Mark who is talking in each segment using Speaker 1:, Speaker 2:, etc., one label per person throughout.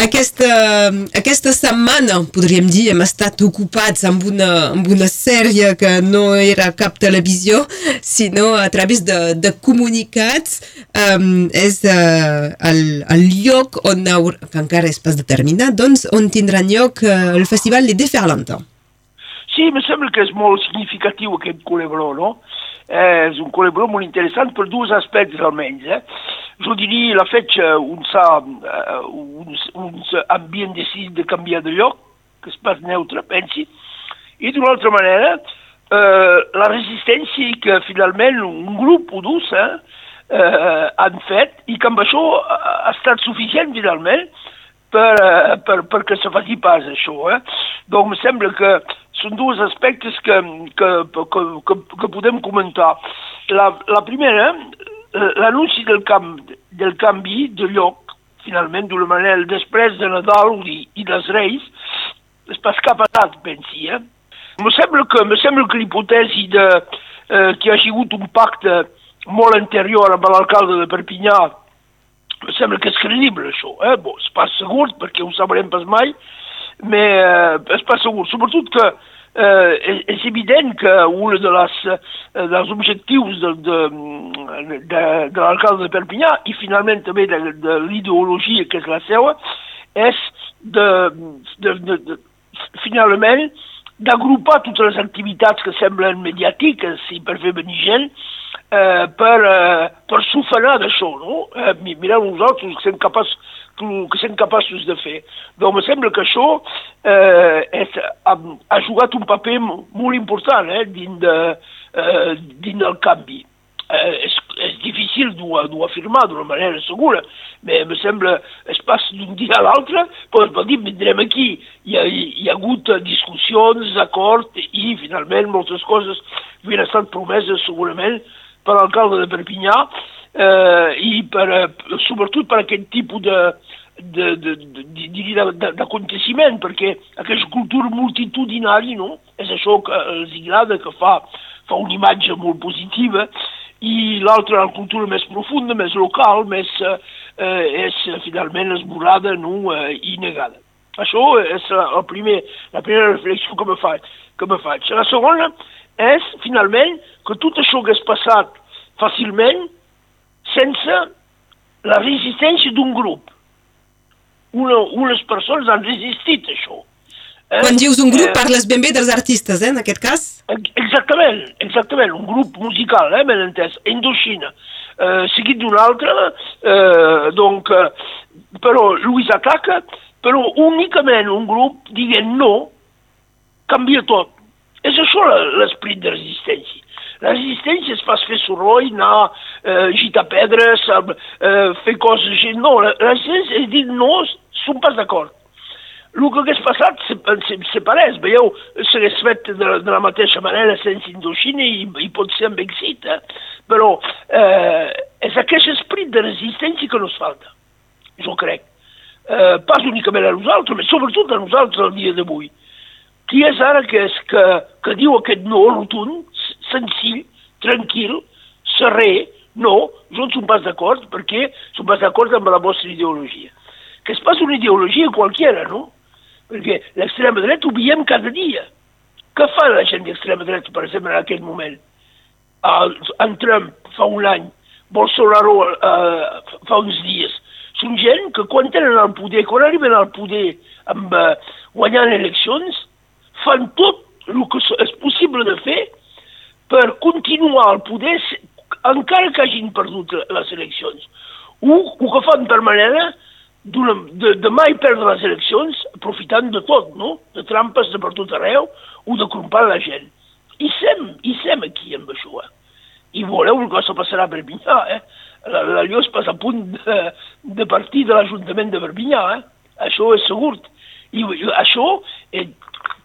Speaker 1: Aquesta, aquesta setmana, podríem dir, hem estat ocupats amb una, amb una sèrie que no era cap televisió, sinó a través de, de comunicats. Um, és uh, el, el lloc on, que encara és pas determinat, doncs, on tindrà lloc uh, el Festival de Déferlanta.
Speaker 2: Sí, em sembla que és molt significatiu aquest culebró, no? Eh, és un culebró molt interessant per dos aspectes almenys. Eh? Je diria la fet un sa, uh, uns, uns ambient decidit de canviar de lloc, que és pas neutre, pensi, i d'una altra manera, uh, la resistència que finalment un grup o dos eh, uh, han fet i que amb això ha estat suficient finalment per, uh, per, perquè se faci pas això. Eh? Donc, em sembla que són dos aspectes que, que, que, que, que podem comentar. La, la primera, Eh, l'anunci del, camp, del canvi de lloc, finalment, d'una manera, després de Nadal i, i dels Reis, és pas cap edat, pensi, eh? Me sembla que, me sembla que l'hipòtesi de, eh, que hi ha hagut un pacte molt anterior amb l'alcalde de Perpinyà, me sembla que és credible, això, eh? Bon, és pas segur, perquè ho sabrem pas mai, però eh, és pas segur. Sobretot que eh, és, és evident que un de les, eh, dels objectius de, de, de, de l'alcalde de Perpinyà i finalment també de, de l'ideologia que és la seva és de, de, de, de finalment d'agrupar totes les activitats que semblen mediàtiques i per fer venir gent eh, per, eh, per sofrenar d'això, no? Eh, mireu nosaltres que som capaços que som capaços de fer. Doncs em sembla que això eh, és, ha, ha jugat un paper molt important eh, dins, de, eh, dins del canvi. Eh, és, és difícil d'ho afirmar d'una manera segura, però em sembla, es passa d'un dia a l'altre, doncs per dir, vindrem aquí. Hi ha, hi ha hagut discussions, acords, i finalment moltes coses havien estat promeses segurament per l'alcalde de Perpinyà, eh, i per, eh, sobretot per aquest tipus de, d'aconteciment, perquè aquesta cultura multitudinària no? és això que els agrada, que fa, fa una imatge molt positiva, i l'altra, la cultura més profunda, més local, més, eh, és finalment esborrada no? eh, i negada. Això és la, primer, la primera reflexió que me faig. Que me faig. La segona és, finalment, que tot això que és passat fàcilment sense la resistència d'un grup una, unes persones han resistit això.
Speaker 1: Eh? Quan dius un grup, eh, parles ben bé dels artistes, eh, en aquest cas?
Speaker 2: Exactament, exactament, un grup musical, eh, ben entès, Indochina, eh, seguit d'un altre, eh, donc, eh, però Luis ataca, però únicament un grup diguent no, canvia tot. És això l'esperit de resistència. La resistència es fa fer soroll, anar, eh, gitar pedres, eh, fer coses... No, la, resistència és dir no, som pas d'acord. El que hagués passat se, se, pareix, veieu, s'hagués fet de, de la mateixa manera sense Indoxina i, i pot ser amb èxit, eh? però eh, és aquest esperit de resistència que nos falta, jo crec. Eh, pas únicament a nosaltres, però sobretot a nosaltres el dia d'avui. Qui és ara que, és que, que diu aquest no rotund, senzill, tranquil, serè, no, jo no som pas d'acord perquè som pas d'acord amb la vostra ideologia que es passa una ideologia qualsevol, no? Perquè l'extrema dreta ho veiem cada dia. Què fa la gent d'extrema dreta, per exemple, en aquest moment? Uh, en Trump fa un any, Bolsonaro uh, fa uns dies. Són gent que quan tenen el poder, quan arriben al poder amb, uh, guanyant eleccions, fan tot el que és possible de fer per continuar al poder encara que hagin perdut les eleccions. O, o que fan per manera de, de mai perdre les eleccions aprofitant de tot, no? De trampes de per tot arreu o de crompar la gent. I sem, i sem aquí amb això, eh? I veureu el que passarà a Perpinyà, eh? La, la Llos passa a punt de, de partir de l'Ajuntament de Perpinyà, eh? Això és segur. I, i això eh,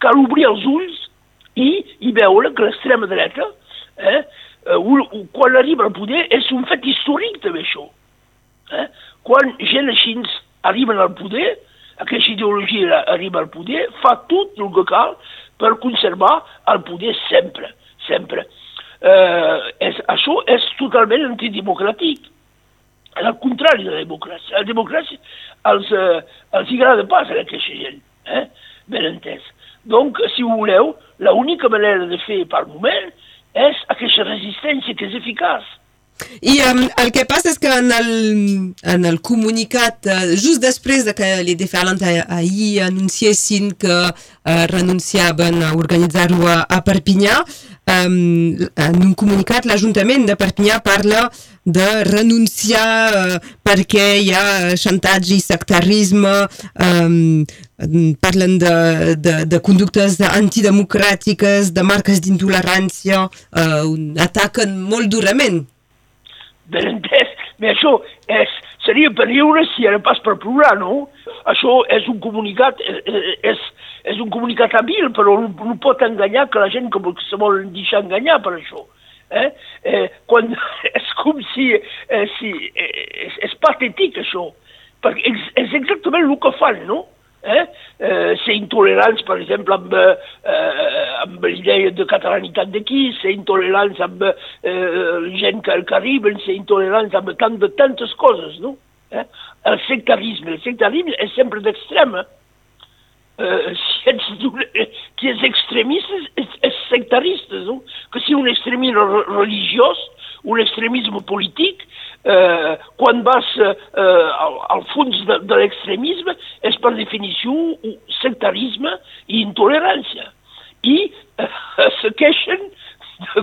Speaker 2: cal obrir els ulls i, i veure que l'extrema dreta, eh, eh, quan arriba al poder, és un fet històric també això. Eh? Quan gent així arriben al poder, aquesta ideologia arriba al poder, fa tot el que cal per conservar el poder sempre, sempre. Eh, és, això és totalment antidemocràtic. Al contrari de la democràcia. La democràcia els, eh, els agrada pas a aquesta gent, eh? ben entès. Donc, si voleu, l'única manera de fer per moment és aquesta resistència que és eficaç.
Speaker 1: I um, el que passa és que en el, en el comunicat, uh, just després de que les diferents ahir anunciessin que uh, renunciaven a organitzar-ho a, a Perpinyà, um, en un comunicat l'Ajuntament de Perpinyà parla de renunciar uh, perquè hi ha xantatge i sectarisme, um, parlen de, de, de conductes antidemocràtiques, de marques d'intolerància, uh, ataquen molt durament
Speaker 2: ben entès, però això és, seria per riure si era pas per plorar, no? Això és un comunicat, eh, eh, és, és un comunicat habil, però no, no pot enganyar que la gent com se vol deixar enganyar per això. Eh? Eh, quan, és com si, eh, si és, és patètic això, perquè és, és exactament el que fan, no? eh? eh, ser intolerants, per exemple, amb, eh, amb l'idea de catalanitat d'aquí, ser intolerants amb eh, gent que, que arriben, ser intolerants amb tant de tantes coses, no? Eh? El sectarisme, el sectarisme és sempre d'extrem, eh? Uh, si ets qui és extremista és, és sectarista, no? que si un extremisme religiós, un extremisme polític, eh, quan vas eh, al, al fons de, de l'extremisme és per definició sectarisme i intolerància. I eh, se queixen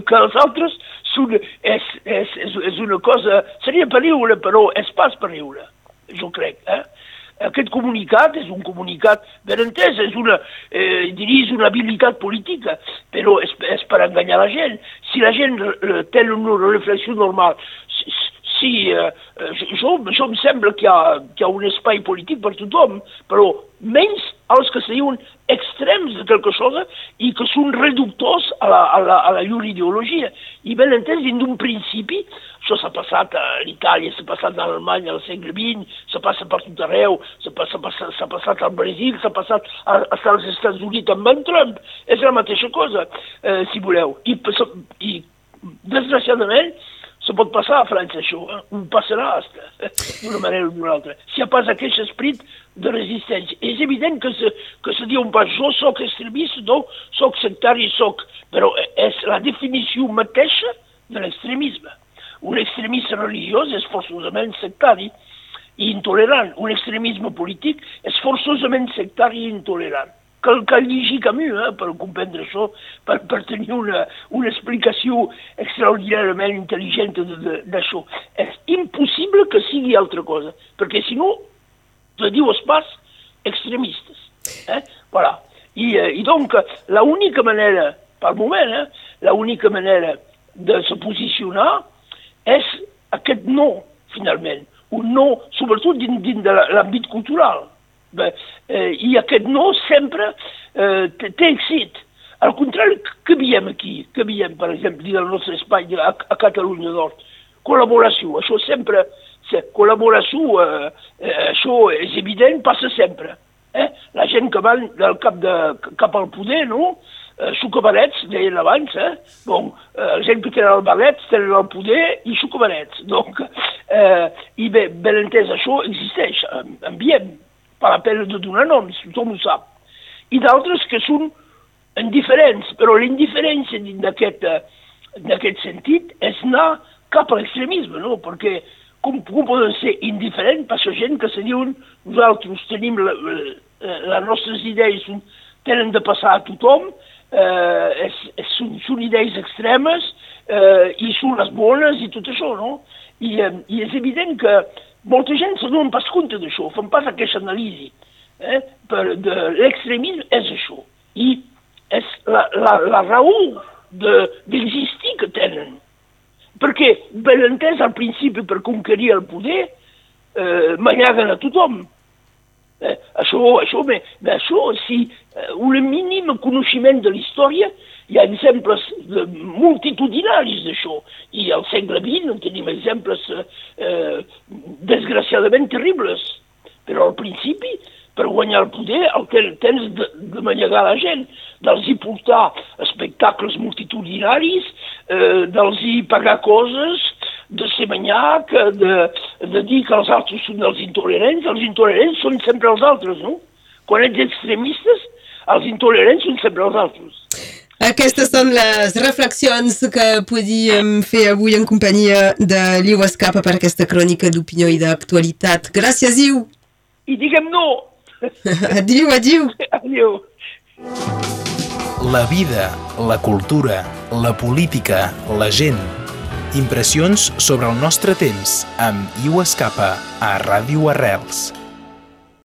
Speaker 2: que els altres són, és, és, és, és una cosa... Seria per riure, però és pas per riure, jo crec. Eh? Aquest comunicat és un comunicat ben entès, és una, eh, diria, una habilitat política, però és, és per enganyar la gent. Si la gent eh, té una reflexió normal, sí, eh, jo, jo em sembla que hi, ha, que hi ha un espai polític per tothom, però menys els que se diuen extrems de quelque cosa i que són reductors a la, a la, a la llur ideologia. I ben entès, dins d'un principi, això s'ha passat a l'Itàlia, s'ha passat a l'Alemanya al segle XX, s'ha passat per tot arreu, s'ha passat, passat al Brasil, s'ha passat als Estats Units amb en Trump. És la mateixa cosa, eh, si voleu. I, i desgraciadament, se pot passar a França això, eh? passarà d'una manera o d'una altra. Si ha pas aquest esprit de resistència. És evident que se, que se diu pas jo soc extremista, no, soc sectari, soc... Però és la definició mateixa de l'extremisme. Un extremista religiós és forçosament sectari i intolerant. Un extremisme polític és forçosament sectari i intolerant cal, cal llegir Camus eh, per comprendre això, per, per tenir una, una explicació extraordinàriament intel·ligent d'això. És impossible que sigui altra cosa, perquè si no, te dius pas extremistes. Eh? Voilà. I, eh, I donc, l'única manera, pel moment, eh, l'única manera de se posicionar és aquest no, finalment. Un no, sobretot dins, dins de l'àmbit cultural eh, I aquest no sempre eh, té èxit. Al contrari, que veiem aquí? Que veiem, per exemple, dins del nostre espai a, a Catalunya Nord? Col·laboració, això sempre, se, col·laboració, eh, eh, això és evident, passa sempre. Eh? La gent que va del cap, de, cap al poder, no?, eh, sucabarets, deien abans, eh? Bon, eh, la gent que tenen el barret tenen el poder i sucabarets. Donc, eh, i bé, ben entès, això existeix, ambient, per la pena de donar noms, tothom ho sap. I d'altres que són indiferents, però l'indiferència d'aquest aquest sentit és anar cap a l'extremisme, no? Perquè com, com poden ser indiferents per la gent que se diuen nosaltres tenim la, la, les nostres idees són, tenen de passar a tothom, eh, és, és, són, són idees extremes eh, i són les bones i tot això, no? I, eh, i és evident que molta gent se donen pas compte d'això, fan pas aquesta anàlisi. Eh? Per de l'extremisme és això. I és la, la, la raó d'existir de, que tenen. Perquè, ben entès, al principi per conquerir el poder, eh, manyaguen a tothom. Eh, això, això, bé, bé, això, si eh, un mínim coneixement de la història hi ha exemples multitudinaris d'això, i al segle XX en tenim exemples eh, desgraciadament terribles. Però al principi per guanyar el poder el que tens de, de manllegar la gent, dels hi portar espectacles multitudinaris, eh, dels hi pagar coses, de ser manyac, de, de dir que els altres són els intolerants, els intolerants són sempre els altres, no? Quan ets extremistes, els intolerants són sempre els altres.
Speaker 1: Aquestes són les reflexions que podíem fer avui en companyia de Liu Escapa per aquesta crònica d'opinió i d'actualitat. Gràcies, Iu!
Speaker 2: I diguem no!
Speaker 1: adiu, adiu!
Speaker 2: Adiu!
Speaker 3: La vida, la cultura, la política, la gent. Impressions sobre el nostre temps amb Iu Escapa a Ràdio Arrels.